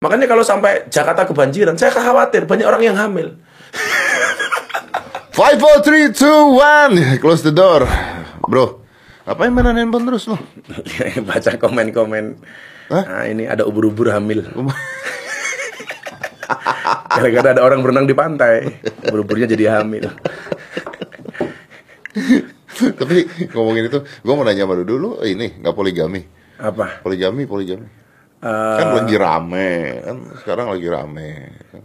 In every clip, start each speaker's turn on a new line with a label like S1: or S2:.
S1: Makanya kalau sampai Jakarta kebanjiran, saya khawatir banyak orang yang hamil.
S2: Five, four, three, two, one. Close the door. Bro, apa yang mana handphone terus lo?
S1: Baca komen-komen. Nah, ini ada ubur-ubur hamil. Gara-gara ada orang berenang di pantai, ubur-uburnya jadi hamil.
S2: Tapi ngomongin itu, gue mau nanya sama lu dulu, ini nggak poligami?
S1: Apa?
S2: Poligami, poligami.
S1: Eh,
S2: kan lagi rame, kan sekarang lagi rame.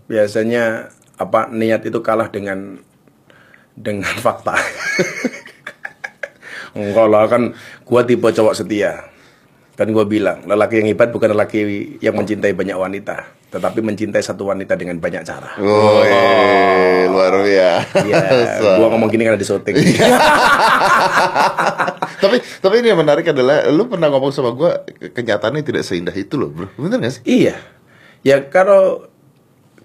S1: biasanya apa niat itu kalah dengan dengan fakta. Enggak lah kan gua tipe cowok setia. Kan gua bilang, lelaki yang hebat bukan lelaki yang mencintai banyak wanita, tetapi mencintai satu wanita dengan banyak cara.
S2: Oh, luar biasa.
S1: Iya, gua ngomong gini karena di syuting.
S2: tapi tapi ini yang menarik adalah lu pernah ngomong sama gua kenyataannya tidak seindah itu loh, bro. Bener gak sih?
S1: iya. Ya kalau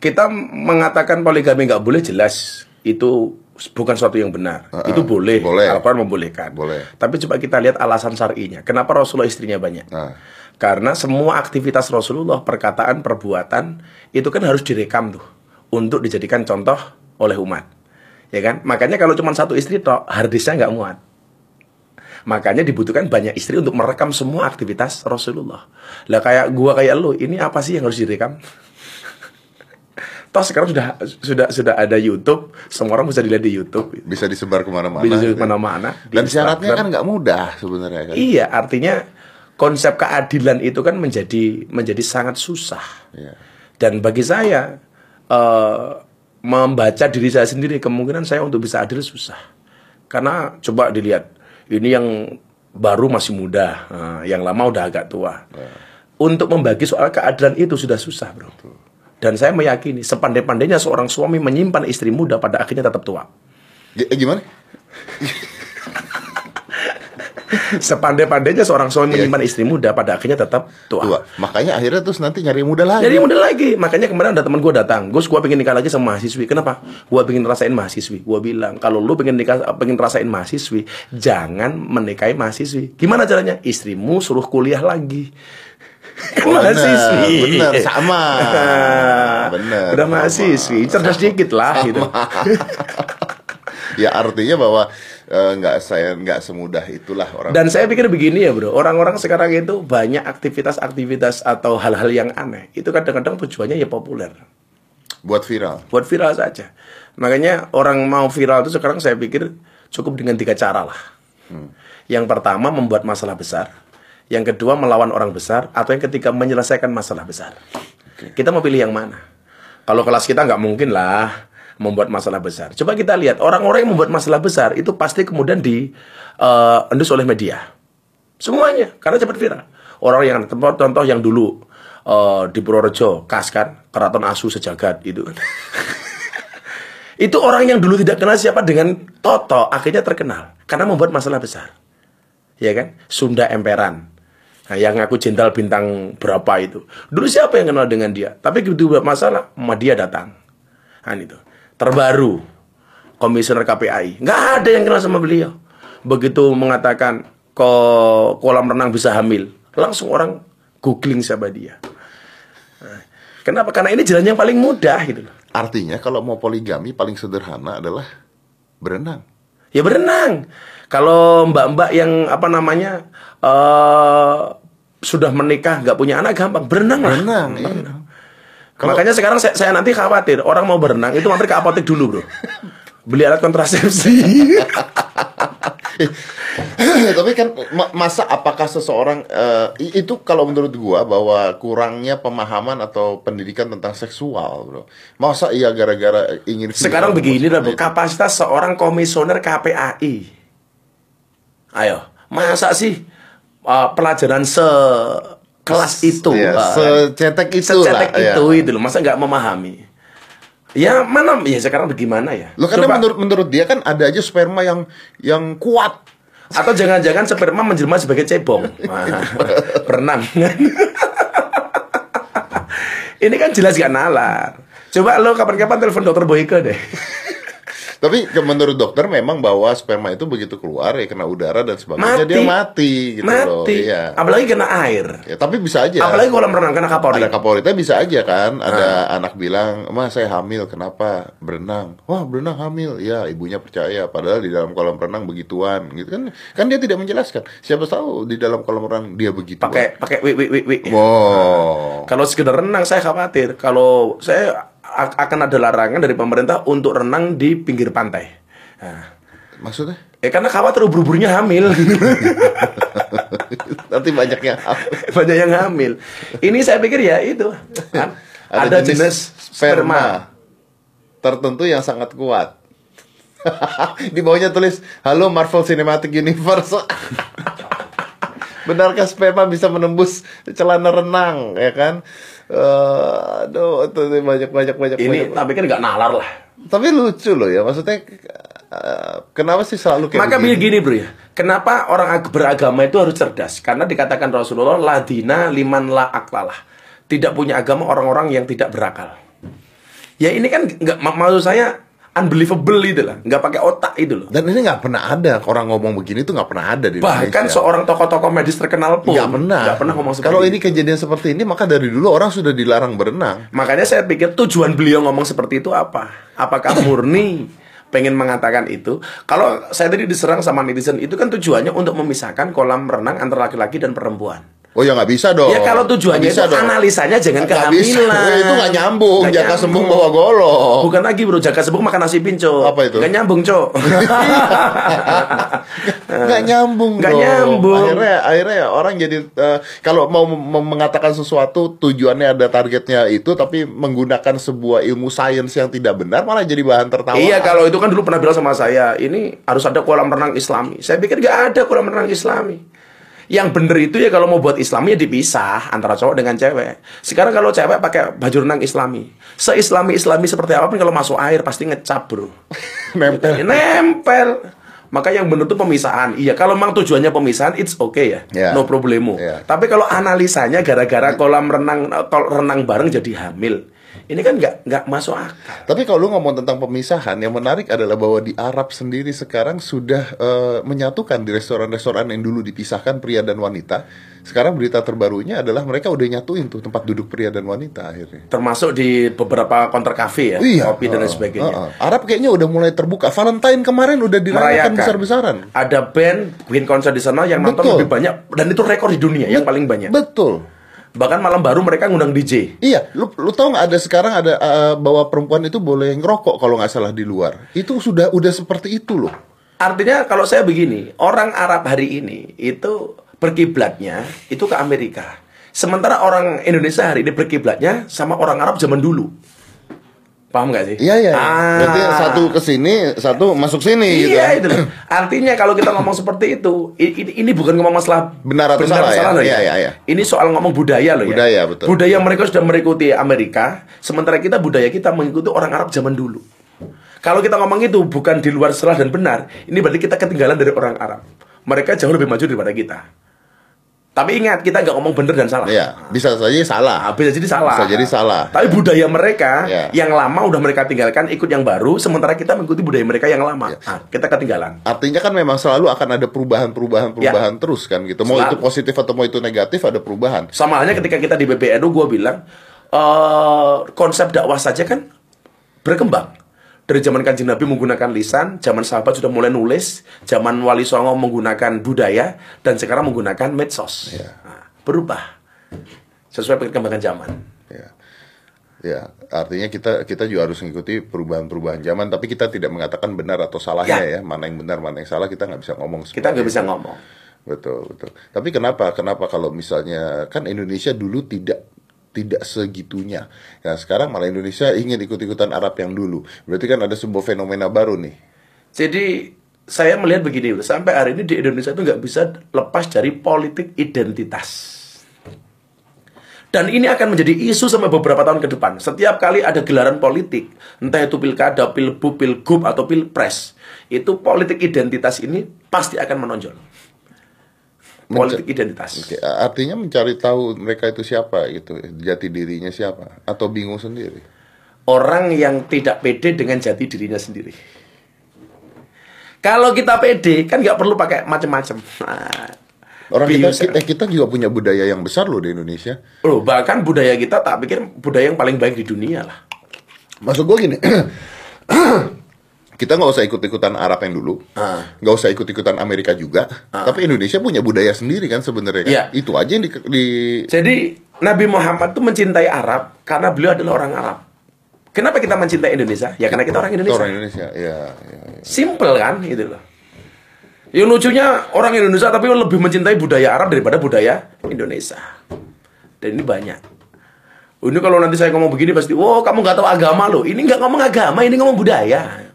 S1: kita mengatakan poligami nggak boleh jelas itu bukan suatu yang benar. itu boleh.
S2: boleh.
S1: Al-Quran membolehkan.
S2: Boleh.
S1: Tapi coba kita lihat alasan syar'inya. Kenapa Rasulullah istrinya banyak?
S2: Nah.
S1: Karena semua aktivitas Rasulullah, perkataan, perbuatan itu kan harus direkam tuh untuk dijadikan contoh oleh umat. Ya kan? Makanya kalau cuma satu istri toh harddisknya nggak muat. Makanya dibutuhkan banyak istri untuk merekam semua aktivitas Rasulullah. Lah kayak gua kayak lu, ini apa sih yang harus direkam? Toh sekarang sudah sudah sudah ada YouTube, semua orang bisa dilihat di YouTube.
S2: Bisa disebar ke mana-mana.
S1: Bisa
S2: gitu.
S1: ke mana-mana. di
S2: Dan syaratnya kan nggak mudah sebenarnya kan.
S1: Iya, artinya konsep keadilan itu kan menjadi menjadi sangat susah.
S2: Iya.
S1: Dan bagi saya eh, membaca diri saya sendiri kemungkinan saya untuk bisa adil susah. Karena coba dilihat, ini yang baru masih muda, nah, yang lama udah agak tua. Untuk membagi soal keadilan itu sudah susah, bro. Dan saya meyakini sepandai-pandainya seorang suami menyimpan istri muda pada akhirnya tetap tua.
S2: G- eh, gimana?
S1: Sepandai-pandainya seorang suami menyimpan istri muda pada akhirnya tetap tua.
S2: Tua. Makanya akhirnya terus nanti nyari muda lagi.
S1: Jadi model lagi. Makanya kemarin ada teman gue datang. Gus, gue pengen nikah lagi sama mahasiswi. Kenapa? Gue pengen rasain mahasiswi. Gue bilang, kalau lu pengen nikah, pengen rasain mahasiswi, jangan menikahi mahasiswi. Gimana caranya? Istrimu suruh kuliah lagi. Kan mahasiswi.
S2: bener, sama. Bener,
S1: Udah
S2: sama.
S1: mahasiswi, cerdas dikit lah gitu.
S2: ya artinya bahwa eh, nggak saya nggak semudah itulah orang.
S1: Dan saya pikir begini ya bro, orang-orang sekarang itu banyak aktivitas-aktivitas atau hal-hal yang aneh. Itu kadang-kadang tujuannya ya populer.
S2: buat viral.
S1: buat viral saja. Makanya orang mau viral itu sekarang saya pikir cukup dengan tiga cara lah. Yang pertama membuat masalah besar, yang kedua melawan orang besar, atau yang ketiga menyelesaikan masalah besar. Kita mau pilih yang mana? Kalau kelas kita nggak mungkin lah membuat masalah besar. Coba kita lihat orang-orang yang membuat masalah besar itu pasti kemudian di eh, endus oleh media. Semuanya karena cepat viral. Orang yang contoh, contoh yang dulu eh, di Purworejo, kas kan, keraton asu sejagat itu. itu orang yang dulu tidak kenal siapa dengan Toto akhirnya terkenal karena membuat masalah besar. Ya kan? Sunda Emperan. Nah, yang ngaku jenderal bintang berapa itu. Dulu siapa yang kenal dengan dia? Tapi begitu buat masalah, dia datang. Nah, itu. Terbaru komisioner KPAI. Nggak ada yang kenal sama beliau. Begitu mengatakan ke kolam renang bisa hamil, langsung orang googling siapa dia. Nah, kenapa? Karena ini jalan yang paling mudah gitu loh.
S2: Artinya kalau mau poligami paling sederhana adalah berenang.
S1: Ya berenang. Kalau mbak-mbak yang apa namanya eh sudah menikah nggak punya anak gampang berenang lah.
S2: Berenang, iya.
S1: Makanya sekarang saya, saya nanti khawatir orang mau berenang itu mampir ke apotek dulu bro. Beli alat kontrasepsi.
S2: Tapi kan ma- masa apakah seseorang i- itu kalau menurut gua bahwa kurangnya pemahaman atau pendidikan tentang seksual, bro. Masa iya gara-gara ingin
S1: sekarang begini lah bro. Kapasitas seorang komisioner KPAI. Ayo, masa sih eh, pelajaran sekelas itu,
S2: Iya,
S1: eh,
S2: secetek itu
S1: secetek
S2: lah, iya.
S1: itu itu loh. Masa nggak memahami? Ya mana? Ya sekarang bagaimana ya?
S2: Lo karena
S1: Coba-
S2: menurut menurut dia kan ada aja sperma yang yang kuat.
S1: Atau jangan-jangan sperma menjelma sebagai cebong. Berenang. Ini kan jelas gak nalar. Coba lo kapan-kapan telepon dokter Boyke deh.
S2: Tapi menurut dokter memang bahwa sperma itu begitu keluar ya kena udara dan sebagainya
S1: Mati.
S2: dia mati gitu loh.
S1: Mati.
S2: Iya.
S1: Apalagi kena air.
S2: Ya, tapi bisa aja.
S1: Apalagi kolam renang kena kapolri.
S2: ada kapolita bisa aja kan ada
S1: Ah.
S2: anak bilang mas saya hamil kenapa berenang wah berenang hamil ya ibunya percaya padahal di dalam kolam renang begituan gitu kan kan dia tidak menjelaskan siapa tahu di dalam kolam renang dia begitu
S1: Pakai pakai wi wi wi wi.
S2: wow
S1: Kalau sekedar renang saya khawatir. Kalau saya akan ada larangan dari pemerintah untuk renang di pinggir pantai. Nah,
S2: maksudnya
S1: ya karena khawatir ubur-uburnya hamil.
S2: nanti banyaknya
S1: Banyak yang hamil. Ini saya pikir ya itu. kan. Ada, jenis, sperma.
S2: tertentu yang sangat kuat di bawahnya tulis halo Marvel Cinematic Universe benarkah sperma bisa menembus celana renang ya kan Eh, aduh itu banyak banyak banyak
S1: Ini
S2: banyak.
S1: tapi kan nggak nalar lah.
S2: tapi lucu loh ya maksudnya eh, kenapa sih selalu kayak
S1: Maka
S2: begini?
S1: begini bro ya. Kenapa orang ag- beragama itu harus cerdas? Karena dikatakan Rasulullah ladina liman la aklalah. Tidak punya agama orang-orang yang tidak berakal. Ya ini kan nggak mak- maksud saya unbelievable itu lah, nggak pakai otak itu loh.
S2: dan ini nggak pernah ada orang ngomong begini tuh nggak pernah ada di
S1: Bahkan
S2: Indonesia.
S1: seorang tokoh-tokoh medis terkenal pun
S2: nggak pernah
S1: nggak pernah ngomong seperti
S2: kalau ini kejadian seperti ini maka dari dulu orang sudah dilarang berenang
S1: Makanya saya pikir tujuan beliau ngomong seperti itu apa? Apakah murni pengen mengatakan itu? Kalau saya tadi diserang sama netizen itu kan tujuannya untuk memisahkan kolam renang antara laki-laki dan perempuan.
S2: Oh ya nggak bisa dong.
S1: Ya kalau tujuannya
S2: bisa
S1: itu
S2: dong.
S1: analisanya jangan
S2: Nggak bisa.
S1: kehamilan.
S2: itu nggak nyambung.
S1: Nggak
S2: Jaka
S1: nyambung.
S2: sembung bawa golok.
S1: Bukan lagi bro, jaga sebung makan nasi pinco.
S2: Apa itu?
S1: Nggak nyambung, Cok.
S2: Nggak nyambung. Dong.
S1: nyambung.
S2: Akhirnya akhirnya ya orang jadi eh, kalau mau mengatakan sesuatu tujuannya ada targetnya itu tapi menggunakan sebuah ilmu sains yang tidak benar malah jadi bahan tertawa.
S1: Iya, kalau itu kan dulu pernah bilang sama saya, ini harus ada kolam renang Islami. Saya pikir nggak ada kolam renang Islami. Yang bener itu ya kalau mau buat Islami ya dipisah antara cowok dengan cewek. Sekarang kalau cewek pakai baju renang Islami, se-Islami Islami seperti apa pun kalau masuk air pasti ngecap bro.
S2: Nempel.
S1: Nempel. Maka yang bener itu pemisahan. Iya, kalau memang tujuannya pemisahan, it's okay ya,
S2: Ya.
S1: no problemo.
S2: Ya.
S1: Tapi kalau analisanya gara-gara kolam renang tol renang bareng jadi hamil, ini kan nggak nggak masuk akal.
S2: Tapi kalau lu ngomong tentang pemisahan, yang menarik adalah bahwa di Arab sendiri sekarang sudah eh, menyatukan di restoran-restoran yang dulu dipisahkan pria dan wanita. Sekarang berita terbarunya adalah mereka udah nyatuin tuh tempat duduk pria dan wanita akhirnya.
S1: termasuk di beberapa counter cafe ya, kopi dan lain sebagainya.
S2: heeh. Arab kayaknya udah mulai terbuka. Valentine kemarin udah dirayakan besar-besaran.
S1: Ada band bikin konser di sana yang nonton
S2: Betul.
S1: lebih banyak dan itu rekor di dunia yang paling banyak.
S2: Betul.
S1: Bahkan malam baru mereka ngundang DJ.
S2: Iya, lu lu tahu nggak ada sekarang ada eh, bahwa perempuan itu boleh ngerokok kalau nggak salah di luar. Itu sudah udah seperti itu loh.
S1: Artinya kalau saya begini, orang Arab hari ini itu berkiblatnya itu ke Amerika. Sementara orang Indonesia hari ini berkiblatnya sama orang Arab zaman dulu. Paham nggak sih?
S2: Iya iya.
S1: Ah.
S2: Berarti satu ke sini, satu masuk sini gitu.
S1: Iya itu loh. Artinya kalau kita ngomong seperti itu, ini, ini bukan ngomong masalah
S2: Benar atau salah ya?
S1: loh
S2: Iya, iya, iya.
S1: Ini soal ngomong budaya loh
S2: Budaya,
S1: ya.
S2: betul.
S1: Budaya mereka sudah mengikuti Amerika, sementara kita budaya kita mengikuti orang Arab zaman dulu. Kalau kita ngomong itu bukan di luar salah dan benar, ini berarti kita ketinggalan dari orang Arab. Mereka jauh lebih maju daripada kita. Tapi ingat, kita nggak ngomong benar dan salah.
S2: Iya, bisa saja salah.
S1: Ah, bisa jadi salah.
S2: Bisa jadi salah.
S1: Tapi budaya mereka
S2: Iya.
S1: yang lama udah mereka tinggalkan ikut yang baru, sementara kita mengikuti budaya mereka yang lama.
S2: Iya.
S1: Ah, kita ketinggalan.
S2: Artinya kan memang selalu akan ada perubahan-perubahan perubahan terus kan gitu. Mau
S1: Selalu.
S2: itu positif atau mau itu negatif ada perubahan.
S1: Sama halnya ketika kita di PBNU gue bilang eh konsep dakwah saja kan berkembang. Dari zaman kanjeng Nabi menggunakan lisan, zaman sahabat sudah mulai nulis, zaman Wali Songo menggunakan budaya, dan sekarang menggunakan medsos.
S2: Iya.
S1: Nah, berubah sesuai perkembangan zaman.
S2: Ya. Ya, artinya kita kita juga harus mengikuti perubahan-perubahan zaman, tapi kita tidak mengatakan benar atau salahnya ya, mana yang benar, mana yang salah kita nggak bisa ngomong.
S1: Kita nggak bisa
S2: itu.
S1: ngomong.
S2: Betul, betul. Tapi kenapa? Kenapa kalau misalnya kan Indonesia dulu tidak tidak segitunya. Nah, sekarang malah Indonesia ingin ikut-ikutan Arab yang dulu. Berarti kan ada sebuah fenomena baru nih.
S1: Jadi saya melihat begini, sampai hari ini di Indonesia itu nggak bisa lepas dari politik identitas. Dan ini akan menjadi isu sampai beberapa tahun ke depan. Setiap kali ada gelaran politik, entah itu pilkada, pilbu, pilgub, atau pilpres, itu politik identitas ini pasti akan menonjol. Politik identitas.
S2: Artinya mencari tahu mereka itu siapa gitu, jati dirinya siapa, atau bingung sendiri.
S1: Orang yang tidak pede dengan jati dirinya sendiri. Kalau kita pede kan nggak perlu pakai macam-macam. Nah,
S2: Orang kita,
S1: bius.
S2: kita kita juga punya budaya yang besar loh di Indonesia.
S1: Loh, bahkan budaya kita tak pikir budaya yang paling baik di dunia lah.
S2: Maksud gue gini, kita nggak usah ikut-ikutan Arab yang dulu,
S1: Ah.
S2: nggak usah ikut-ikutan Amerika juga. Tapi Indonesia punya budaya sendiri kan sebenarnya. kan?
S1: Iya.
S2: Itu aja yang di, di-
S1: Jadi Nabi Muhammad tuh mencintai Arab karena beliau adalah orang Arab. Kenapa kita mencintai Indonesia? Ya karena kita orang Indonesia.
S2: orang Indonesia. Ya, ya, ya.
S1: Simple kan itu loh. Yang lucunya orang Indonesia tapi lebih mencintai budaya Arab daripada budaya Indonesia. Dan ini banyak. Ini kalau nanti saya ngomong begini pasti, wow kamu nggak tahu agama loh. Ini nggak ngomong agama, ini ngomong budaya.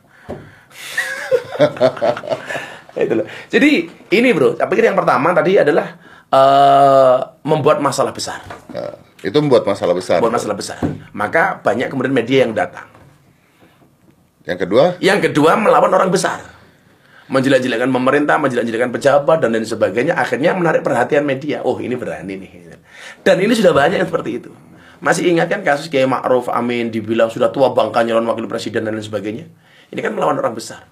S1: itu loh. Jadi ini bro, saya pikir yang pertama tadi adalah eh, membuat masalah besar,
S2: Ya, itu membuat masalah besar.
S1: membuat masalah besar. Maka banyak kemudian media yang datang.
S2: Yang kedua,
S1: Yang kedua melawan orang besar. Menjelek-jelekan pemerintah, menjelek-jelekan pejabat dan lain sebagainya akhirnya menarik perhatian media. Oh, ini berani nih. Dan ini sudah banyak yang seperti itu. Masih ingat kan kasus Kiai Ma'ruf Amin dibilang sudah tua bangka nyalon wakil presiden dan lain sebagainya. Ini kan melawan orang besar.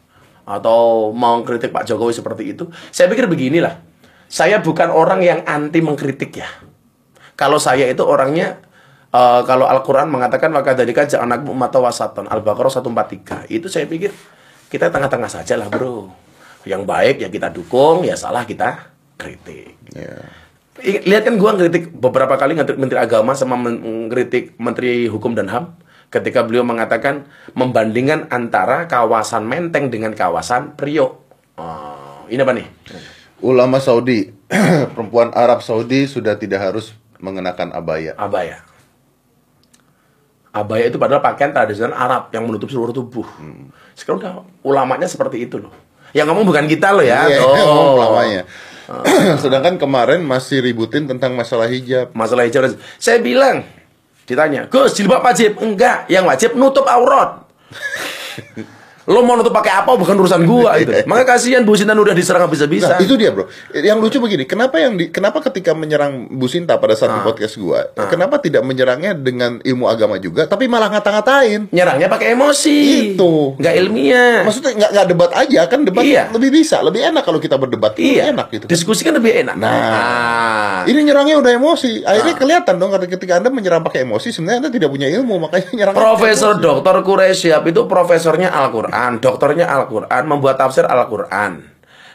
S1: Atau mau kritik Pak Jokowi seperti itu. Saya pikir beginilah. Saya bukan orang yang anti mengkritik ya. Kalau saya itu orangnya eh, kalau Al-Qur'an mengatakan maka dari anak mata wasatan Al-Baqarah 143. Itu saya pikir kita tengah-tengah saja lah, Bro. Yang baik ya kita dukung, ya salah kita kritik. I- Lihat kan gua ngeritik beberapa kali ngeritik Menteri Agama sama men- ngeritik Menteri Hukum dan HAM ketika beliau mengatakan membandingkan antara kawasan Menteng dengan kawasan Priok. Oh, ini apa nih?
S2: ulama Saudi, perempuan Arab Saudi sudah tidak harus mengenakan abaya.
S1: Abaya. Abaya itu padahal pakaian tradisional Arab yang menutup seluruh tubuh. Sekarang udah ulamanya seperti itu loh. Yang ngomong bukan kita loh ya.
S2: Iya,
S1: Oh.
S2: ngomong lamanya. Sedangkan kemarin masih ributin tentang masalah hijab.
S1: Masalah hijab. Saya bilang, ditanya, Gus, jilbab wajib? Enggak, yang wajib nutup aurat. Lo mau nutup pakai apa bukan urusan gua itu. Maka kasihan Bu Sinta udah diserang habis-habisan.
S2: Nah, itu dia, Bro. Yang lucu begini, kenapa yang di, kenapa ketika menyerang Bu Sinta pada saat di
S1: Ah.
S2: podcast gua, kenapa tidak menyerangnya dengan ilmu agama juga, tapi malah ngata-ngatain?
S1: Nyerangnya pakai emosi.
S2: Itu.
S1: Nggak ilmiah.
S2: Maksudnya nggak nggak debat aja kan debat
S1: Iya.
S2: lebih bisa, lebih enak kalau kita berdebat,
S1: iya.
S2: lebih enak gitu. kan.
S1: Diskusi kan lebih enak.
S2: Nah.
S1: Ah.
S2: Ini nyerangnya udah emosi.
S1: Ah.
S2: Akhirnya kelihatan dong ketika Anda menyerang pakai emosi sebenarnya Anda tidak punya ilmu, makanya nyerang
S1: Profesor Dr. Quraisyab itu profesornya Al-Quran, dokternya Al-Quran, membuat tafsir Al-Quran.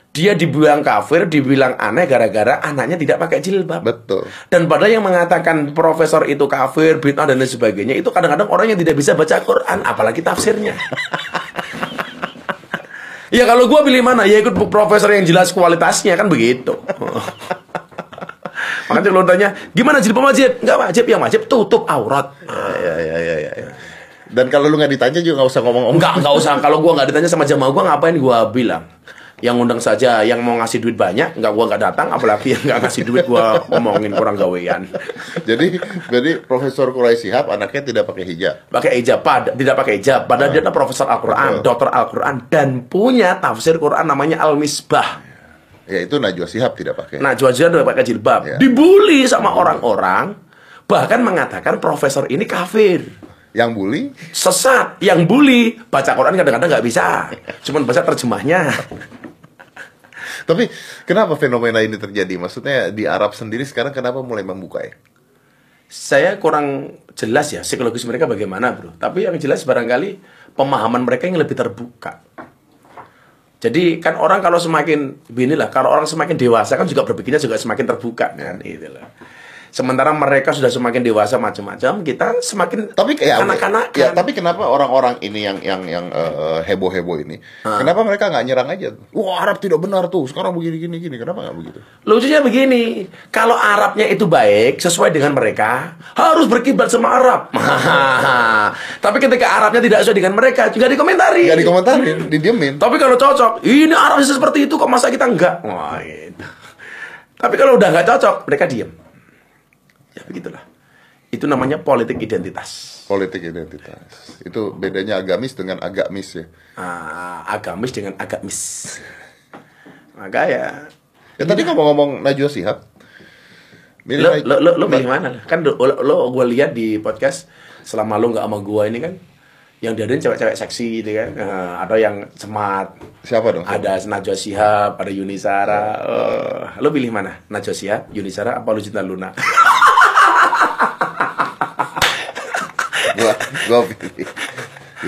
S1: Dia dibilang kafir, dibilang aneh gara-gara anaknya tidak pakai jilbab.
S2: Betul.
S1: Dan pada yang mengatakan profesor itu kafir, bid'ah dan lain sebagainya, itu kadang-kadang orang yang tidak bisa baca Quran, apalagi tafsirnya. ya kalau gua pilih mana? Ya ikut profesor yang jelas kualitasnya kan begitu. Makanya kalau tanya, gimana jilbab wajib? Enggak wajib, yang wajib tutup aurat.
S2: Ya, ya, ya, ya, ya. Dan kalau lu nggak ditanya juga nggak usah ngomong-ngomong.
S1: Enggak, enggak usah. Kalau gua nggak ditanya sama jamaah gua ngapain gua bilang. Yang undang saja yang mau ngasih duit banyak, enggak gua nggak datang, apalagi yang nggak ngasih duit gua ngomongin kurang gawean.
S2: Jadi, jadi Profesor Quraisy Shihab anaknya tidak pakai hijab.
S1: Pakai ijab, pada, tidak pakai ijab. Padahal dia adalah profesor Al-Quran, dokter Al-Quran, dan punya tafsir Quran namanya Al-Misbah.
S2: Ya itu Najwa Shihab tidak pakai.
S1: Nah, Juajian udah pakai jilbab.
S2: Ya.
S1: Dibully sama orang-orang, bahkan mengatakan profesor ini kafir.
S2: Yang bully
S1: Sesat, yang bully. Baca Quran kadang-kadang nggak bisa. Cuman baca terjemahnya.
S2: Tapi kenapa fenomena ini terjadi? Maksudnya di Arab sendiri sekarang kenapa mulai membuka ya?
S1: Saya kurang jelas ya psikologis mereka bagaimana bro. Tapi yang jelas barangkali pemahaman mereka yang lebih terbuka. Jadi kan orang kalau semakin beginilah, kalau orang semakin dewasa kan juga berpikirnya juga semakin terbuka kan itu loh. Sementara mereka sudah semakin dewasa macam-macam, kita semakin
S2: Tapi kayak
S1: anak-anak
S2: ya, tapi kenapa orang-orang ini yang yang yang eh, heboh-heboh ini? Kenapa mereka nggak nyerang aja? Wah Arab tidak benar tuh. Sekarang begini gini gini. Kenapa nggak begitu?
S1: Lucunya begini, kalau Arabnya itu baik sesuai dengan mereka, harus berkiblat sama Arab. Tapi ketika Arabnya tidak sesuai dengan mereka, juga dikomentari.
S2: Gak dikomentarin, didiemin.
S1: Tapi kalau cocok, ini Arab seperti itu kok masa kita enggak? Wah, gitu. Tapi kalau udah nggak cocok, mereka diem. Ya begitulah. Itu namanya politik identitas.
S2: Politik identitas. Itu bedanya agamis dengan agamis ya.
S1: Ah, agamis dengan agamis. Maka ya,
S2: Ya tadi ngomong-ngomong Najwa. Milih
S1: lo lo lo, lo pilih mana? Kan lo, lo, gue lihat di podcast selama lo nggak sama gue ini kan, Yang diadain cewek-cewek seksi gitu kan. Eh, atau yang smart.
S2: Siapa dong?
S1: Ada Najwa Shihab, ada Yunisara. Eh, lo pilih mana? Najwa Shihab, Yunisara, apa Lucinta Luna?
S2: gua pilih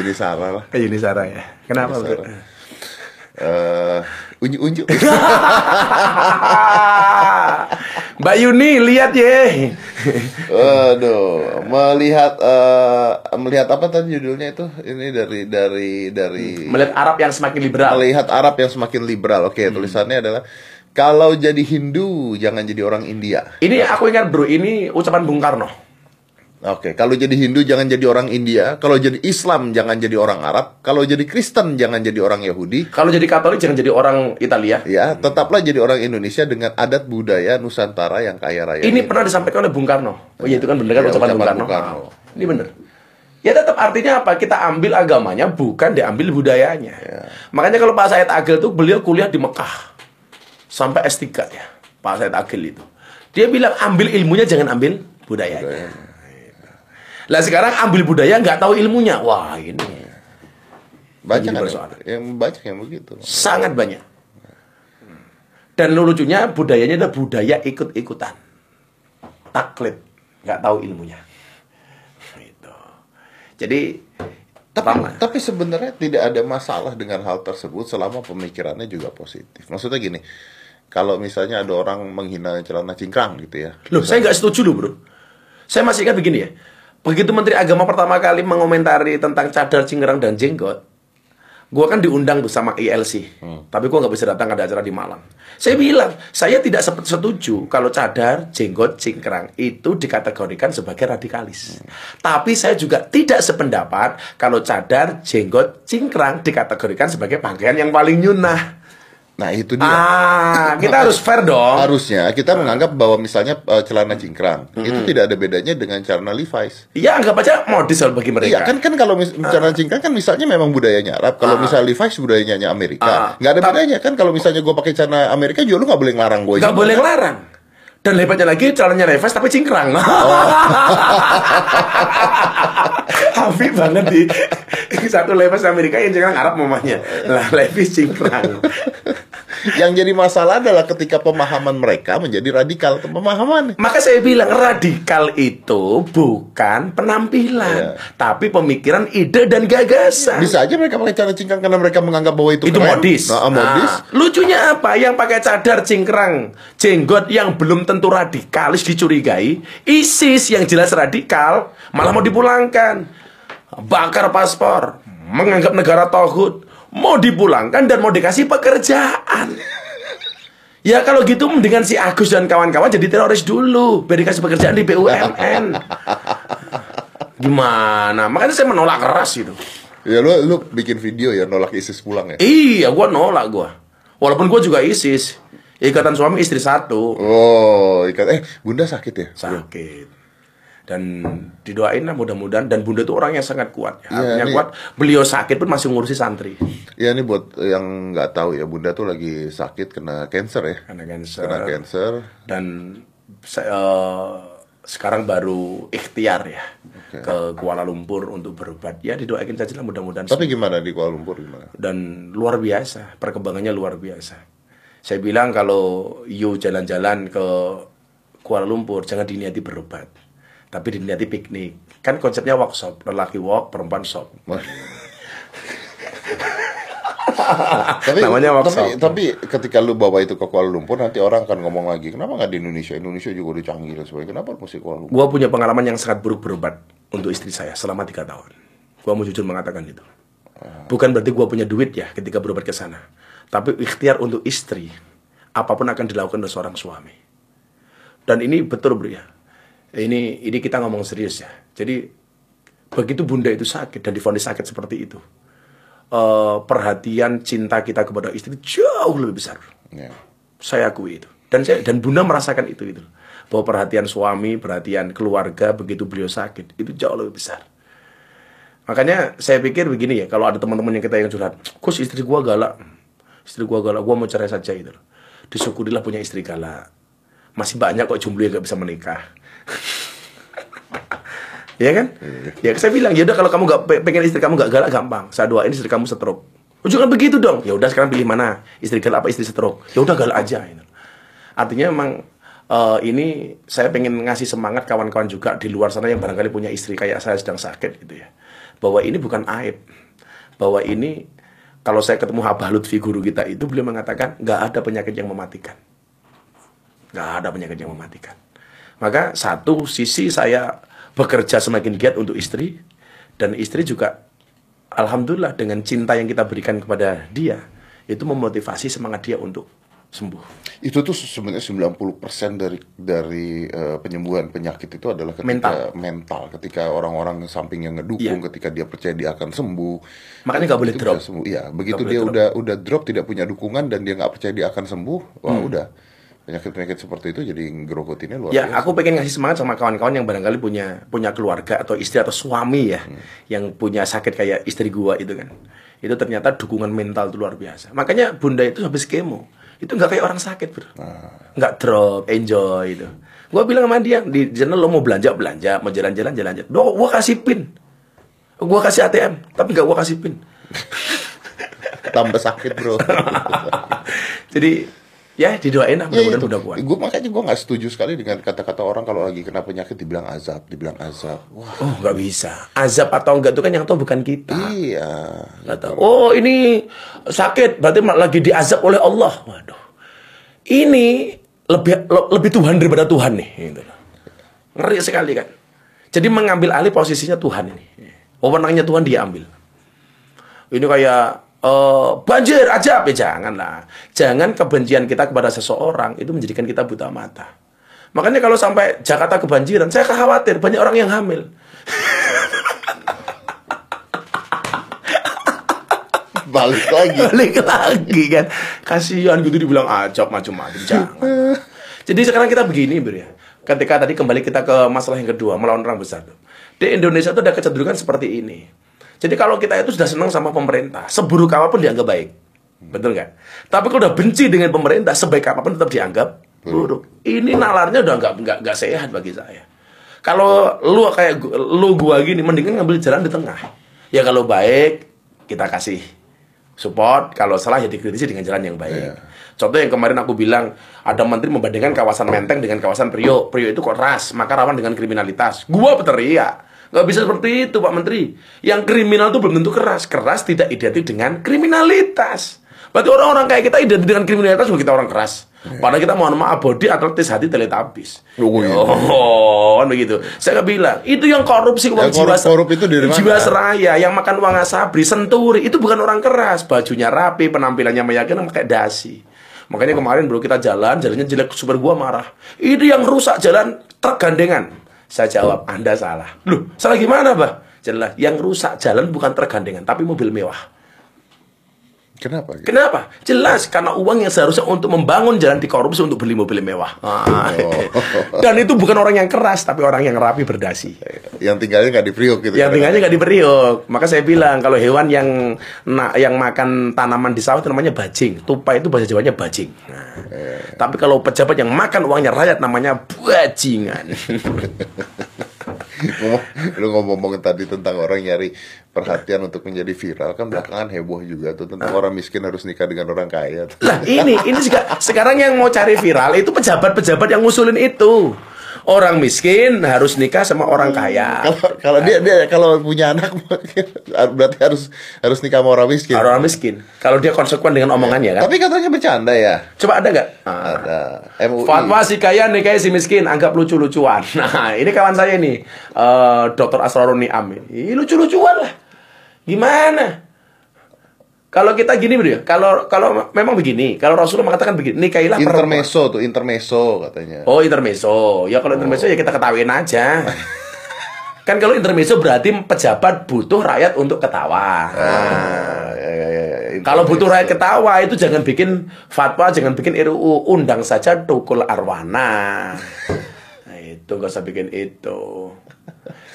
S2: ini salah lah
S1: Yunisara ya. Kenapa?
S2: Yunisara.
S1: bro?
S2: eh unyu unyu
S1: Mbak Yuni, lihat ye.
S2: Aduh, melihat eh, melihat apa tadi judulnya itu? Ini dari dari dari
S1: Melihat Arab yang semakin liberal.
S2: melihat Arab yang semakin liberal. Oke, tulisannya adalah kalau jadi Hindu jangan jadi orang India.
S1: Ini aku ingat bro, ini ucapan Bung Karno.
S2: Oke, kalau jadi Hindu jangan jadi orang India, kalau jadi Islam jangan jadi orang Arab, kalau jadi Kristen jangan jadi orang Yahudi.
S1: Kalau jadi Katolik jangan jadi orang Italia.
S2: Ya, tetaplah jadi orang Indonesia dengan adat budaya Nusantara yang kaya raya.
S1: Ini pernah disampaikan oleh Bung Karno. Oh iya itu kan bener kan
S2: Ya,
S1: ucapan,
S2: ucapan
S1: Bung Karno.
S2: Bung Karno.
S1: Ini bener. Ya tetap artinya apa? Kita ambil agamanya bukan diambil budayanya.
S2: Ya.
S1: Makanya kalau Pak Said Agil tuh beliau kuliah di Mekah sampai S3 ya. Pak Said Agil itu. Dia bilang ambil ilmunya jangan ambil budayanya. Lah sekarang ambil budaya nggak tahu ilmunya. Wah ini
S2: banyak
S1: jadi
S2: kan
S1: persoalan.
S2: yang banyak yang begitu.
S1: sangat banyak. Dan lucunya budayanya itu budaya ikut-ikutan. Taklid, nggak tahu ilmunya. Gitu. Jadi
S2: Tapi,
S1: pertama,
S2: tapi sebenarnya tidak ada masalah dengan hal tersebut selama pemikirannya juga positif. Maksudnya gini, kalau misalnya ada orang menghina celana cingkrang gitu ya.
S1: loh saya nggak setuju loh bro. Saya masih ingat begini ya. Begitu Menteri Agama pertama kali mengomentari tentang cadar cingkrang dan jenggot, gua kan diundang tuh sama ILC, tapi gua nggak bisa datang ada acara di Malang. Saya bilang, saya tidak setuju kalau cadar, jenggot, cingkrang itu dikategorikan sebagai radikalis. Tapi saya juga tidak sependapat kalau cadar, jenggot, cingkrang dikategorikan sebagai pakaian yang paling nyunah.
S2: Nah itu dia.
S1: Ah, kita harus fair dong.
S2: Harusnya kita menganggap bahwa misalnya eh, celana cingkrang itu tidak ada bedanya dengan celana Levi's.
S1: Ya anggap aja modis bagi mereka.
S2: Iya kan kan kalau mis- celana cingkrang kan misalnya memang budayanya Arab. Kalau misalnya Levi's budayanya Amerika.
S1: Ah.
S2: nggak ada
S1: Tapi-
S2: bedanya kan kalau misalnya gue pakai celana Amerika juga lu nggak boleh ngelarang gue.
S1: Gak boleh ngelarang. Dan hebatnya lagi celananya Levi's tapi cingkrang. Hafi banget di satu Levi's Amerika yang cingkrang Arab mamanya. Lah Levi's cingkrang.
S2: Yang jadi masalah adalah ketika pemahaman mereka menjadi radikal pemahaman.
S1: Maka saya bilang radikal itu bukan penampilan,
S2: Iya.
S1: tapi pemikiran, ide dan gagasan.
S2: Bisa aja mereka pakai celana cingkrang karena mereka menganggap bahwa itu
S1: itu
S2: keren.
S1: modis.
S2: Nah, modis.
S1: Nah, lucunya apa? Yang pakai cadar cingkrang, jenggot yang belum tentu radikalis dicurigai, ISIS yang jelas radikal malah mau dipulangkan. Bakar paspor, menganggap negara tohut, mau dipulangkan dan mau dikasih pekerjaan. Ya kalau gitu mendingan si Agus dan kawan-kawan jadi teroris dulu, biar dikasih pekerjaan di BUMN. Gimana? Makanya saya menolak keras itu.
S2: Ya lu lu bikin video ya nolak ISIS pulang ya.
S1: Iya, gua nolak gua. Walaupun gua juga ISIS. Ikatan suami istri satu.
S2: Oh, ikat eh Bunda sakit ya?
S1: Sakit. Dan didoain lah mudah-mudahan dan Bunda itu orang yang sangat kuat. Ya.
S2: Iya, ini-
S1: kuat. Beliau sakit pun masih ngurusi santri.
S2: Ya ini buat yang nggak tahu ya Bunda tuh lagi sakit kena cancer ya.
S1: Karena cancer.
S2: Kena cancer.
S1: Dan se- eh, sekarang baru ikhtiar ya ke Kuala Lumpur untuk berobat. Ya didoain saja lah mudah-mudahan.
S2: Tapi gimana di Kuala Lumpur gimana?
S1: dan luar biasa perkembangannya luar biasa saya bilang kalau you jalan-jalan ke Kuala Lumpur jangan diniati berobat tapi diniati piknik. Kan konsepnya workshop lelaki walk perempuan shop.
S2: Tapi,
S1: Namanya
S2: tapi,
S1: workshop.
S2: tapi ketika lu bawa itu ke Kuala Lumpur nanti orang akan ngomong lagi kenapa nggak di Indonesia? Indonesia juga udah canggih dan sebagainya. Kenapa mesti Kuala Lumpur?
S1: Gua punya pengalaman yang sangat buruk berobat untuk istri saya selama tiga tahun. Gua mau jujur mengatakan itu bukan berarti gua punya duit ya ketika berobat ke sana tapi ikhtiar untuk istri apa pun akan dilakukan oleh seorang suami. Dan ini betul bro ya. Ini ini kita ngomong serius ya. Jadi begitu bunda itu sakit dan difonis sakit seperti itu eh, perhatian cinta kita kepada istri jauh lebih besar
S2: ya.
S1: saya akui itu. Dan saya dan bunda merasakan itu itu bahwa perhatian suami perhatian keluarga begitu beliau sakit itu jauh lebih besar. Makanya saya pikir begini ya kalau ada teman-teman yang kita yang curhat kus istri gua galak istri gua galak gua mau cerai saja itu loh disyukurilah punya istri galak masih banyak kok jomblo yang gak bisa menikah Ya kan? Ya saya bilang, ya udah kalau kamu pe- pengen istri kamu nggak galak gampang. Saya doain istri kamu stroke. Oh, jangan begitu dong. Ya udah sekarang pilih mana? Istri galak apa istri stroke? Ya udah galak aja. gitu. Artinya memang eh, ini saya pengen ngasih semangat kawan-kawan juga di luar sana yang barangkali punya istri kayak saya sedang sakit gitu ya. Bahwa ini bukan aib. Bahwa ini kalau saya ketemu Habah Lutfi guru kita itu beliau mengatakan nggak ada penyakit yang mematikan. Nggak ada penyakit yang mematikan. Maka satu sisi saya bekerja semakin giat untuk istri dan istri juga alhamdulillah dengan cinta yang kita berikan kepada dia itu memotivasi semangat dia untuk sembuh.
S2: Itu tuh sebenarnya 90% dari dari eh, penyembuhan penyakit itu adalah ketika
S1: Mental.
S2: mental, ketika orang-orang sampingnya ngedukung,
S1: Iya.
S2: ketika dia percaya dia akan sembuh.
S1: Makanya nggak boleh drop.
S2: sembuh. Iya, begitu
S1: boleh
S2: dia
S1: drop.
S2: udah udah drop tidak punya dukungan dan dia nggak percaya dia akan sembuh, wah
S1: Hmm.
S2: udah. Penyakit-penyakit seperti itu jadi grogotinnya luar
S1: Ya,
S2: biasa.
S1: aku pengen ngasih semangat sama kawan-kawan yang barangkali punya punya keluarga atau istri atau suami ya, yang punya sakit kayak istri gua itu kan. Itu ternyata dukungan mental itu luar biasa. Makanya bunda itu habis kemo, itu nggak kayak orang sakit bro, nggak drop, enjoy itu. Gua bilang sama dia di sana lo mau belanja belanja, mau jalan-jalan jalan-jalan. Do, gua kasih pin, gua kasih ATM, tapi nggak gua kasih pin.
S2: Tambah sakit, Bro.
S1: Jadi ya didoain lah mudah-mudahan udah kuat.
S2: Gue makanya gue nggak setuju sekali dengan kata-kata orang kalau lagi kena penyakit dibilang azab, dibilang azab. Wah,
S1: Oh nggak bisa. Azab atau enggak itu kan yang tahu bukan kita.
S2: iya.
S1: Nggak tahu. Oh ini sakit, berarti lagi diazab oleh Allah. Waduh. Ini lebih le- lebih Tuhan daripada Tuhan nih. Gitu. Ngeri sekali kan. Jadi mengambil alih posisinya Tuhan ini. Wewenangnya Tuhan dia ambil. Ini kayak eh, banjir ajab ya janganlah. Jangan kebencian kita kepada seseorang itu menjadikan kita buta mata. Makanya kalau sampai Jakarta kebanjiran, saya khawatir banyak orang yang hamil.
S2: Balik lagi.
S1: balik lagi kan kasihan gitu dibilang ajab macam-macam jangan jadi sekarang kita begini Bro ya ketika tadi kembali kita ke masalah yang kedua melawan orang besar di Indonesia itu ada kecenderungan seperti ini jadi kalau kita itu sudah senang sama pemerintah seburuk apa pun dianggap baik. Betul nggak? Tapi kalau udah benci dengan pemerintah sebaik apa pun tetap dianggap buruk. Ini nalarnya udah nggak nggak nggak sehat bagi saya. Kalau lu kayak lu gua gini mendingan ngambil jalan di tengah. Ya kalau baik kita kasih support. Kalau salah ya dikritisi dengan jalan yang baik.
S2: Iya.
S1: Contoh yang kemarin aku bilang ada menteri membandingkan kawasan Menteng dengan kawasan Priok. Priok itu kok ras, maka rawan dengan kriminalitas. Gua berteriak, nggak bisa seperti itu Pak Menteri. Yang kriminal itu belum tentu keras, keras tidak identik dengan kriminalitas. Berarti orang-orang kayak kita identik dengan kriminalitas bukan kita orang keras. Padahal kita mohon maaf body atletis hati teletabis.
S2: Oh, iya.
S1: Oh, kan begitu. Saya nggak bilang itu yang korupsi uang
S2: Yang
S1: jiwa
S2: korup- itu dari mana?
S1: jiwa seraya yang makan uang asabri senturi itu bukan orang keras bajunya rapi penampilannya meyakinkan pakai dasi makanya kemarin bro kita jalan jalannya jelek super gua marah itu yang rusak jalan tergandengan saya jawab anda salah. Loh salah gimana bah jelas yang rusak jalan bukan tergandengan tapi mobil mewah
S2: Kenapa? gitu?
S1: Kenapa? Jelas karena uang yang seharusnya untuk membangun jalan dikorupsi untuk beli mobil mewah. Ah. Dan itu bukan orang yang keras tapi orang yang rapi berdasi.
S2: Yang tinggalnya nggak di Priok gitu.
S1: Yang tinggalnya nggak di Priok. Maka saya bilang kalau hewan yang na- yang makan tanaman di sawah itu namanya bajing. Tupai itu bahasa Jawanya bajing. Nah, Tapi kalau pejabat yang makan uangnya rakyat namanya bajingan.
S2: Lu ngomong-ngomong tadi tentang orang nyari perhatian untuk menjadi viral kan belakangan heboh juga tuh tentang orang miskin harus nikah dengan orang kaya.
S1: lah ini ini juga sekarang yang mau cari viral itu pejabat-pejabat yang ngusulin itu. Orang miskin harus nikah sama orang kaya.
S2: Kalau kalau dia dia kalau punya anak berarti harus harus nikah sama orang miskin.
S1: Orang miskin. Kalau dia konsekuen dengan omongannya kan.
S2: Tapi katanya bercanda ya.
S1: Coba ada nggak? Ah.
S2: Ada MUI.
S1: Fatwa si kaya nikahi si miskin anggap lucu-lucuan. Nah, ini kawan saya nih, eh Dr. Asrorun Niam. Ini lucu-lucuan lah. Gimana? Kalau kita gini bro, ya, kalau kalau memang begini, kalau Rasulullah mengatakan begini, perempuan.
S2: Intermeso tuh, intermeso katanya.
S1: Oh, intermezzo. Ya kalau intermezzo ya kita ketawain aja. kan kalau intermezzo berarti pejabat butuh rakyat untuk ketawa. Nah,
S2: Ah, ya, ya, ya, ya.
S1: Kalau butuh rakyat ketawa itu jangan bikin fatwa, jangan bikin RUU, undang saja tukul arwana. Nah, itu gak usah bikin itu.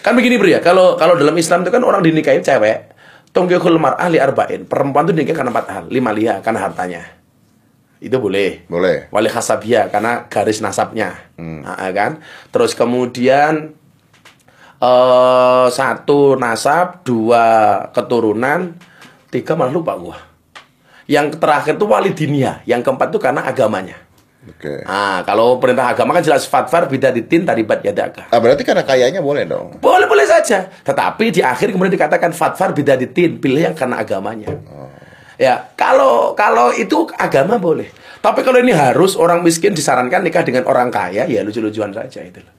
S1: Kan begini bro ya, kalau kalau dalam Islam itu kan orang dinikahin cewek, tongkihul mar'ah li arba'in. Perempuan itu dinikahin karena empat hal. Lima liha karena hartanya. Itu boleh.
S2: Boleh.
S1: Wali khasabia karena garis nasabnya. Nah, kan? Terus kemudian eh satu nasab, dua keturunan, tiga malah lupa gua. Yang terakhir tuh wali dinia, yang keempat tuh karena agamanya.
S2: Oke.
S1: Ah, kalau perintah agama kan jelas fatfar bidaditin taribat yadaka.
S2: Ah, berarti karena kayanya boleh dong.
S1: Boleh boleh saja. Tetapi di akhir kemudian dikatakan fatfar bidaditin, pilih yang karena agamanya. Ya, kalau kalau itu agama boleh. Tapi kalau ini harus orang miskin disarankan nikah dengan orang kaya, ya lucu-lucuan saja itu loh.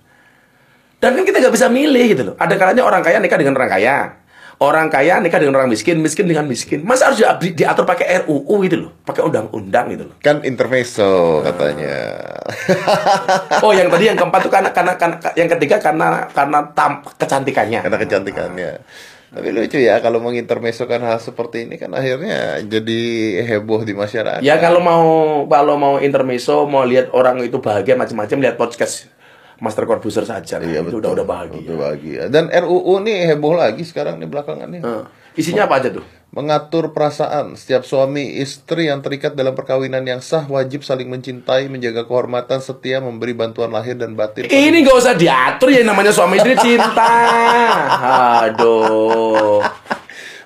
S1: Dan kan kita nggak bisa milih gitu loh. Ada kalanya orang kaya nikah dengan orang kaya. Orang kaya nikah dengan orang miskin, miskin dengan miskin. Masa harus di- diatur pakai RUU gitu loh, pakai undang-undang gitu loh.
S2: Kan intermezzo katanya.
S1: Oh, yang tadi yang keempat tuh karena karena, karena yang ketiga karena karena tam, kecantikannya.
S2: karena kecantikannya. Tapi lucu ya kalau mengintermesokan hal seperti ini kan akhirnya jadi heboh di masyarakat.
S1: Ya kalau mau kalau mau intermezzo, mau lihat orang itu bahagia macam-macam, lihat podcast Master Corbuzier saja.
S2: Iya,
S1: itu
S2: betul.
S1: udah udah bahagia.
S2: Udah bahagia. Dan RUU nih heboh lagi sekarang nih belakangan nih.
S1: Nah, isinya apa aja tuh?
S2: Mengatur perasaan setiap suami istri yang terikat dalam perkawinan yang sah wajib saling mencintai, menjaga kehormatan, setia, memberi bantuan lahir dan batin.
S1: Ini nggak usah diatur ya namanya suami istri cinta. Aduh.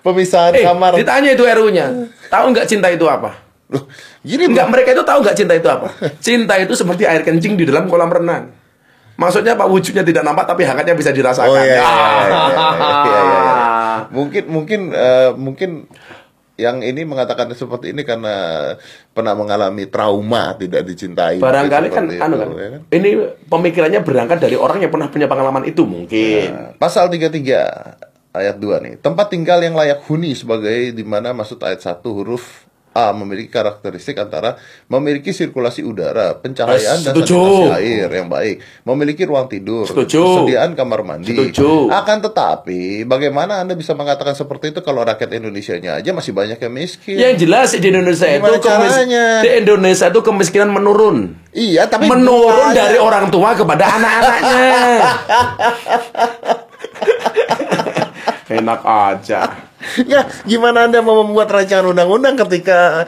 S2: Pemisahan
S1: Eh,
S2: kamar.
S1: ditanya itu RU-nya. Tahu nggak cinta itu apa?
S2: Loh, gini
S1: Enggak, mereka itu tahu nggak cinta itu apa? Cinta itu seperti air kencing di dalam kolam renang. Maksudnya apa wujudnya tidak nampak tapi hangatnya bisa dirasakan.
S2: Oh iya, iya, iya, iya, iya,
S1: Ah.
S2: iya, iya. Mungkin mungkin eh, mungkin yang ini mengatakan seperti ini karena pernah mengalami trauma tidak dicintai.
S1: Barangkali kan, anu
S2: itu,
S1: kan,
S2: ya kan?
S1: ini pemikirannya berangkat dari orang yang pernah punya pengalaman itu mungkin.
S2: Nah, Pasal 33 ayat 2 nih. Tempat tinggal yang layak huni sebagai di mana maksud ayat 1 huruf A memiliki karakteristik antara memiliki sirkulasi udara, pencahayaan dan sanitasi air yang baik, memiliki ruang tidur,
S1: Setuju.
S2: persediaan kamar mandi.
S1: Setuju.
S2: Akan tetapi, bagaimana Anda bisa mengatakan seperti itu kalau rakyat Indonesia-nya aja masih banyak yang miskin?
S1: Yang jelas di Indonesia
S2: Gimana
S1: itu
S2: caranya?
S1: di Indonesia itu kemiskinan menurun.
S2: Iya, tapi
S1: menurun dari orang tua kepada anak-anaknya. Enak aja.
S2: ya, gimana Anda mau membuat rancangan undang-undang ketika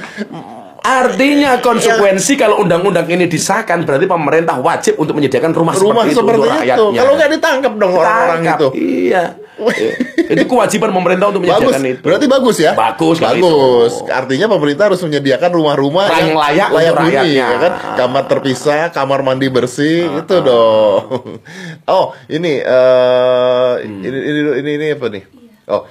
S1: Artinya konsekuensi kalau undang-undang ini disahkan berarti pemerintah wajib untuk menyediakan rumah,
S2: rumah
S1: seperti,
S2: seperti
S1: itu
S2: itu?
S1: untuk rakyatnya.
S2: Kalau nggak ditangkap dong orang-orang itu.
S1: Iya. itu kewajiban pemerintah untuk
S2: Bagus,
S1: menyediakan itu.
S2: berarti bagus ya?
S1: Bagus
S2: bagus.
S1: itu.
S2: Artinya pemerintah harus menyediakan rumah-rumah
S1: Yang layak untuk
S2: huni,
S1: rakyatnya.
S2: ya kan? Kamar terpisah, kamar mandi bersih,
S1: Ah,
S2: itu dong. Oh, ini eh
S1: Hmm.
S2: ini, ini ini ini apa nih? Oh.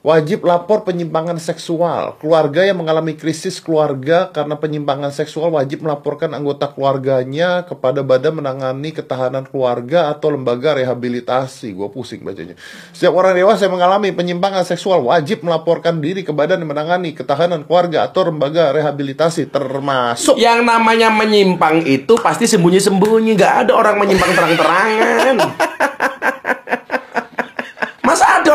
S2: Wajib lapor penyimpangan seksual. Keluarga yang mengalami krisis keluarga karena penyimpangan seksual wajib melaporkan anggota keluarganya kepada Badan Menangani Ketahanan Keluarga atau lembaga rehabilitasi. Gue pusing bacanya. Setiap orang dewasa yang mengalami penyimpangan seksual wajib melaporkan diri ke Badan Menangani Ketahanan Keluarga atau lembaga rehabilitasi termasuk
S1: Yang namanya menyimpang itu pasti sembunyi-sembunyi, nggak ada orang menyimpang terang-terangan.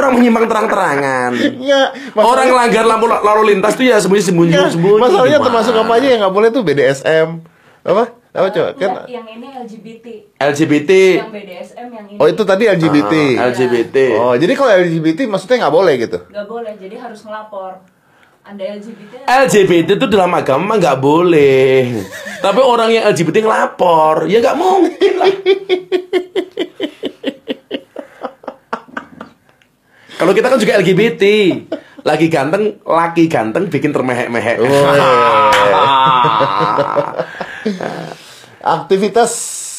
S1: Orang menyimpang terang-terangan?
S2: Ya,
S1: Orang langgar lampu lalu lintas tuh ya sembunyi-sembunyi.
S2: ya,
S1: sembunyi.
S2: masalahnya
S1: Gimana?
S2: termasuk apa aja yang nggak boleh tuh BDSM apa apa coba kan
S3: yang ini LGBT.
S1: LGBT.
S3: Yang BDSM yang ini
S2: oh itu tadi LGBT
S1: Ah, LGBT.
S2: oh jadi kalau LGBT maksudnya nggak boleh gitu
S3: nggak boleh, jadi harus ngelapor. Anda LGBT
S1: LGBT itu dalam agama nggak boleh. Tapi orang yang LGBT ngelapor, ya nggak mungkin lah. Kalau kita kan juga LGBT, lagi ganteng, laki ganteng bikin termehek-mehek.
S2: Aktivitas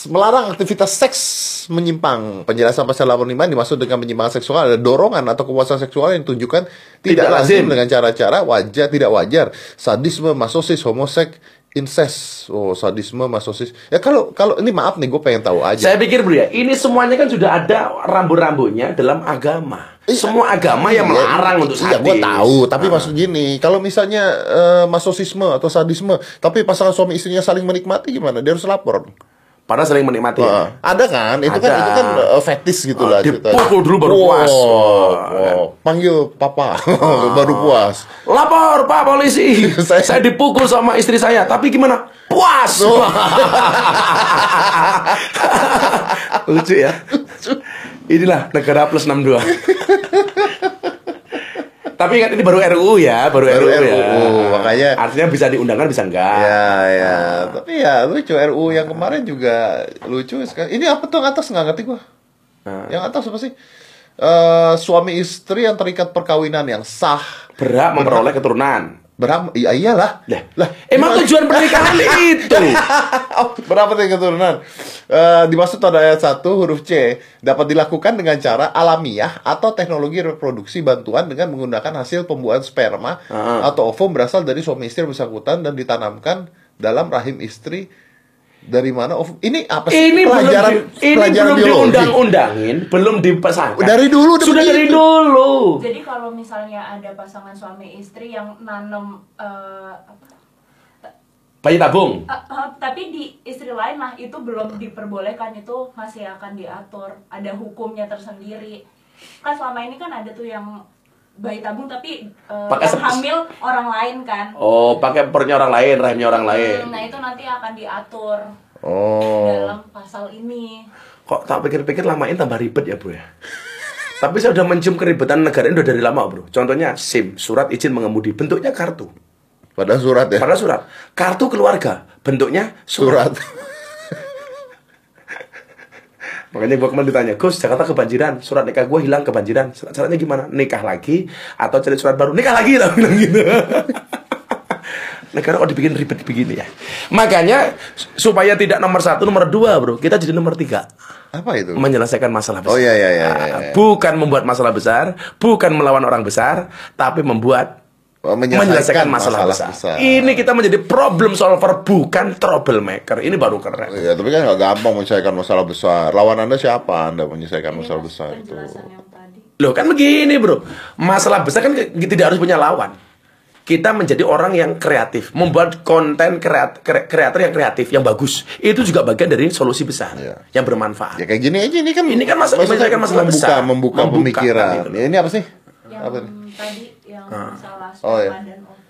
S2: melarang aktivitas seks menyimpang. Penjelasan pasal 85 dimaksud dengan penyimpangan seksual ada dorongan atau kepuasan seksual yang ditunjukkan tidak,
S1: Tidak
S2: lazim
S1: lazim.
S2: dengan cara-cara wajar tidak wajar, sadisme, masosis, homoseks, incest. Oh, sadisme, masosis. Ya kalau kalau ini maaf nih gue pengen tahu aja.
S1: Saya pikir bro ya, ini semuanya kan sudah ada rambu-rambunya dalam agama.
S2: Iya.
S1: Semua agama yang
S2: Iya,
S1: melarang untuk
S2: Iya,
S1: sadis.
S2: gue tahu. Tapi maksud gini, kalau misalnya eh, masosisme atau sadisme, tapi pasangan suami istrinya saling menikmati gimana? Dia harus lapor.
S1: Padahal saling menikmati.
S2: Wah, ada kan? Itu kan
S1: Ada.
S2: itu kan eh, fetish gitu lah
S1: Ah,
S2: ceritanya.
S1: dipukul dulu baru
S2: Wow,
S1: puas.
S2: wow. Panggil papa baru puas.
S1: Lapor Pak polisi.
S2: Saya-
S1: saya... dipukul sama istri saya, tapi gimana? Puas. Lucu ya. Inilah negara plus 62. Tapi ingat ini baru RUU ya, baru,
S2: Baru
S1: RUU, ya.
S2: RUU, makanya-
S1: artinya bisa diundangkan bisa enggak.
S2: Ya, ya. Tapi ya lucu RU yang kemarin juga lucu sekali. Ini apa tuh yang atas nggak ngerti gua.
S1: Ah.
S2: Yang atau siapa sih? Eh, suami istri yang terikat perkawinan yang sah
S1: Berhak memperoleh keturunan.
S2: Berhak iya iyalah
S1: Lah,
S2: lah
S1: emang tujuan pernikahan itu.
S2: Berapa tingkat keturunan? Eh, dimaksud pada ayat 1 huruf C dapat dilakukan dengan cara alamiah atau teknologi reproduksi bantuan dengan menggunakan hasil pembuahan sperma
S1: Ah.
S2: atau ovum berasal dari suami istri bersangkutan dan ditanamkan dalam rahim istri dari mana ovum ini apa sih
S1: Ini belum
S2: pelajaran
S1: di, ini
S2: pelajaran
S1: belum diundang-undangin, belum dipesangkan.
S2: Dari dulu udah
S1: sudah dari
S2: begitu.
S1: dulu.
S3: Jadi kalau misalnya ada pasangan suami istri yang nanam eh, apa,
S1: Bayi tabung.
S3: eh, eh, tapi di istri lain lah itu belum diperbolehkan itu masih akan diatur ada hukumnya tersendiri kan selama ini kan ada tuh yang bayi tabung tapi eh,
S1: Pakai
S3: yang hamil orang lain kan
S1: Oh, pakai perutnya orang lain, rahimnya orang lain.
S3: nah itu nanti akan diatur
S2: oh
S3: dalam pasal ini
S1: Kok tak pikir-pikir lamain tambah ribet ya, Bro ya. Tapi saya udah mencium keribetan negara ini udah dari lama, Bro. Contohnya SIM, surat izin mengemudi, bentuknya kartu.
S2: pada surat ya
S1: Padahal surat. Kartu keluarga, bentuknya surat.
S2: surat
S1: Makanya gua kemarin ditanya, Gus, Jakarta kebanjiran, surat nikah gua hilang kebanjiran. Caranya gimana? Nikah lagi atau cari surat baru? Nikah lagi lah bilang gitu. Negara kok dibikin ribet begini ya. Makanya supaya tidak nomor satu, nomor dua, bro, kita jadi nomor tiga.
S2: apa itu
S1: Menyelesaikan masalah besar.
S2: Oh, iya, iya, iya, iya, iya.
S1: Bukan membuat masalah besar, bukan melawan orang besar, tapi membuat
S2: Oh,
S1: menyelesaikan, masalah, besar. Ini kita menjadi problem solver, bukan troublemaker. Ini baru keren.
S2: Ya, tapi kan nggak gampang menyelesaikan masalah besar. Lawan Anda siapa Anda menyelesaikan
S3: Ini
S2: masalah
S3: mas
S2: besar itu?
S3: penjelasan yang tadi
S1: Loh kan begini bro Masalah besar kan tidak harus punya lawan Kita menjadi orang yang kreatif Membuat konten kreat, kre- kreator yang kreatif Yang bagus Itu juga bagian dari solusi besar
S2: Iya.
S1: Yang bermanfaat
S2: Ya kayak gini aja ini kan.
S1: Ini kan masalah- menyelesaikan masalah
S2: membuka,
S1: besar.
S2: Membuka,
S1: Membuka
S2: pemikiran.
S1: kan.
S2: Ya, ini apa sih?
S3: Yang
S2: Apa nih?
S3: tadi yang masalah
S2: Oh,
S3: sperma
S2: iya.
S3: dan ovum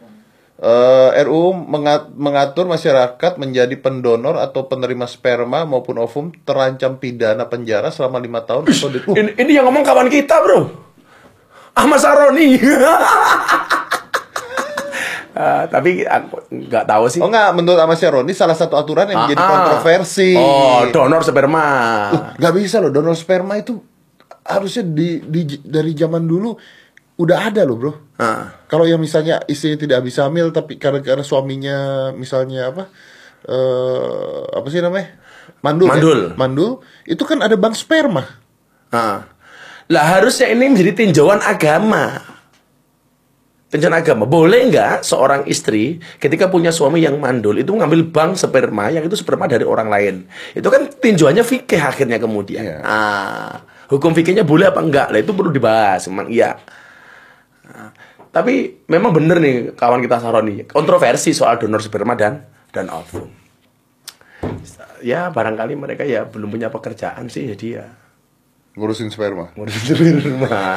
S2: Eh, RUU menga- mengatur masyarakat menjadi pendonor atau penerima sperma maupun ovum terancam pidana penjara selama lima tahun atau di, Uh,
S1: ini, ini yang ngomong kawan kita bro Ahmad Saroni Ah, Tapi aku nggak tahu sih
S2: Oh enggak, menurut Ahmad Syaroni salah satu aturan yang menjadi
S1: Ah, ah.
S2: kontroversi.
S1: Oh donor sperma
S2: Nggak bisa loh, donor sperma itu harusnya di, di- dari zaman dulu udah ada loh bro.
S1: Ah.
S2: Kalau yang misalnya istrinya tidak bisa hamil tapi karena karena suaminya misalnya apa eh apa sih namanya mandul, ya?
S1: Mandul.
S2: mandul itu kan ada bank sperma.
S1: Ah. Lah harusnya ini menjadi tinjauan agama. Tinjauan agama. Boleh nggak seorang istri ketika punya suami yang mandul itu ngambil bank sperma yang itu sperma dari orang lain. Itu kan tinjauannya fikih akhirnya kemudian.
S2: Iya.
S1: Ah, hukum fikihnya boleh apa enggak? Lah itu perlu dibahas. Memang iya. Tapi memang bener nih kawan kita Saroni kontroversi soal donor sperma dan dan ovum. Ya barangkali mereka ya belum punya pekerjaan sih jadi ya
S2: ngurusin sperma.
S1: ngurusin sperma.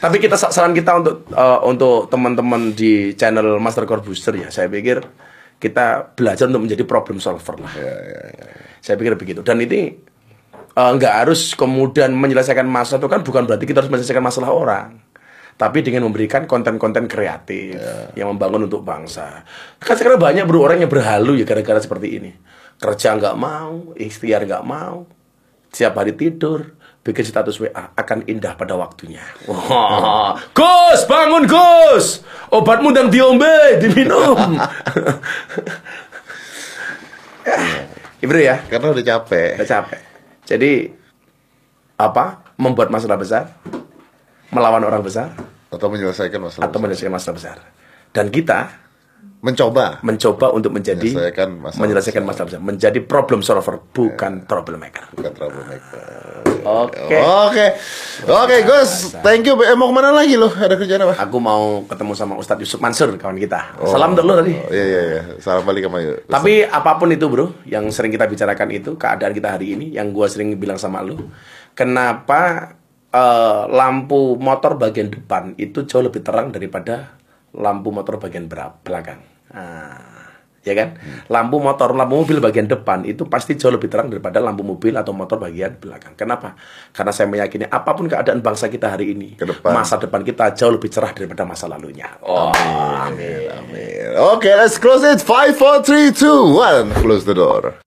S1: Tapi kita saran kita untuk eh, untuk teman-teman di channel Master Core Booster ya, saya pikir kita belajar untuk menjadi problem solver lah.
S2: Ya, ya, ya.
S1: Saya pikir begitu. Dan ini eh, nggak harus kemudian menyelesaikan masalah itu kan bukan berarti kita harus menyelesaikan masalah orang. Tapi dengan memberikan konten-konten kreatif yang membangun untuk bangsa. Kan sekarang banyak bro orang yang berhalu ya gara-gara seperti ini. Kerja nggak mau, ikhtiar nggak mau, siap hari tidur, bikin status WA akan indah pada waktunya. Wah, Gus, bangun Gus, obatmu dan diombe, diminum. ya, bro ya,
S2: Karena udah capek.
S1: udah capek. Jadi apa? Membuat masalah besar, melawan orang besar,
S2: Atau menyelesaikan masalah.
S1: atau menyelesaikan masalah besar. Dan kita
S2: Mencoba.
S1: mencoba untuk menjadi
S2: Menyelesaikan masalah
S1: menyelesaikan masalah besar, menjadi problem solver, bukan troublemaker.
S2: Bukan troublemaker.
S1: Oke.
S2: Oke. Oke, Gus. Thank you. Eh, mau ke mana lagi lo? Ada kerjaan apa?
S1: Aku mau ketemu sama Ustadz Yusuf Mansur, kawan kita. Salam untuk lo tadi.
S2: Oh, iya, iya, iya. Salam balik sama yuk.
S1: Tapi apa pun itu bro, yang sering kita bicarakan itu keadaan kita hari ini, yang gua sering bilang sama lu, kenapa eh, lampu motor bagian depan itu jauh lebih terang daripada lampu motor bagian belakang? Nah, ya kan? Lampu motor, lampu mobil bagian depan itu pasti jauh lebih terang daripada lampu mobil atau motor bagian belakang. Kenapa? Karena saya meyakini apa pun keadaan bangsa kita hari ini,
S2: depan.
S1: masa depan kita jauh lebih cerah daripada masa lalunya. Oh,
S2: Amin. Oke, let's close it. 5, 4, 3, 2, 1. Close the door.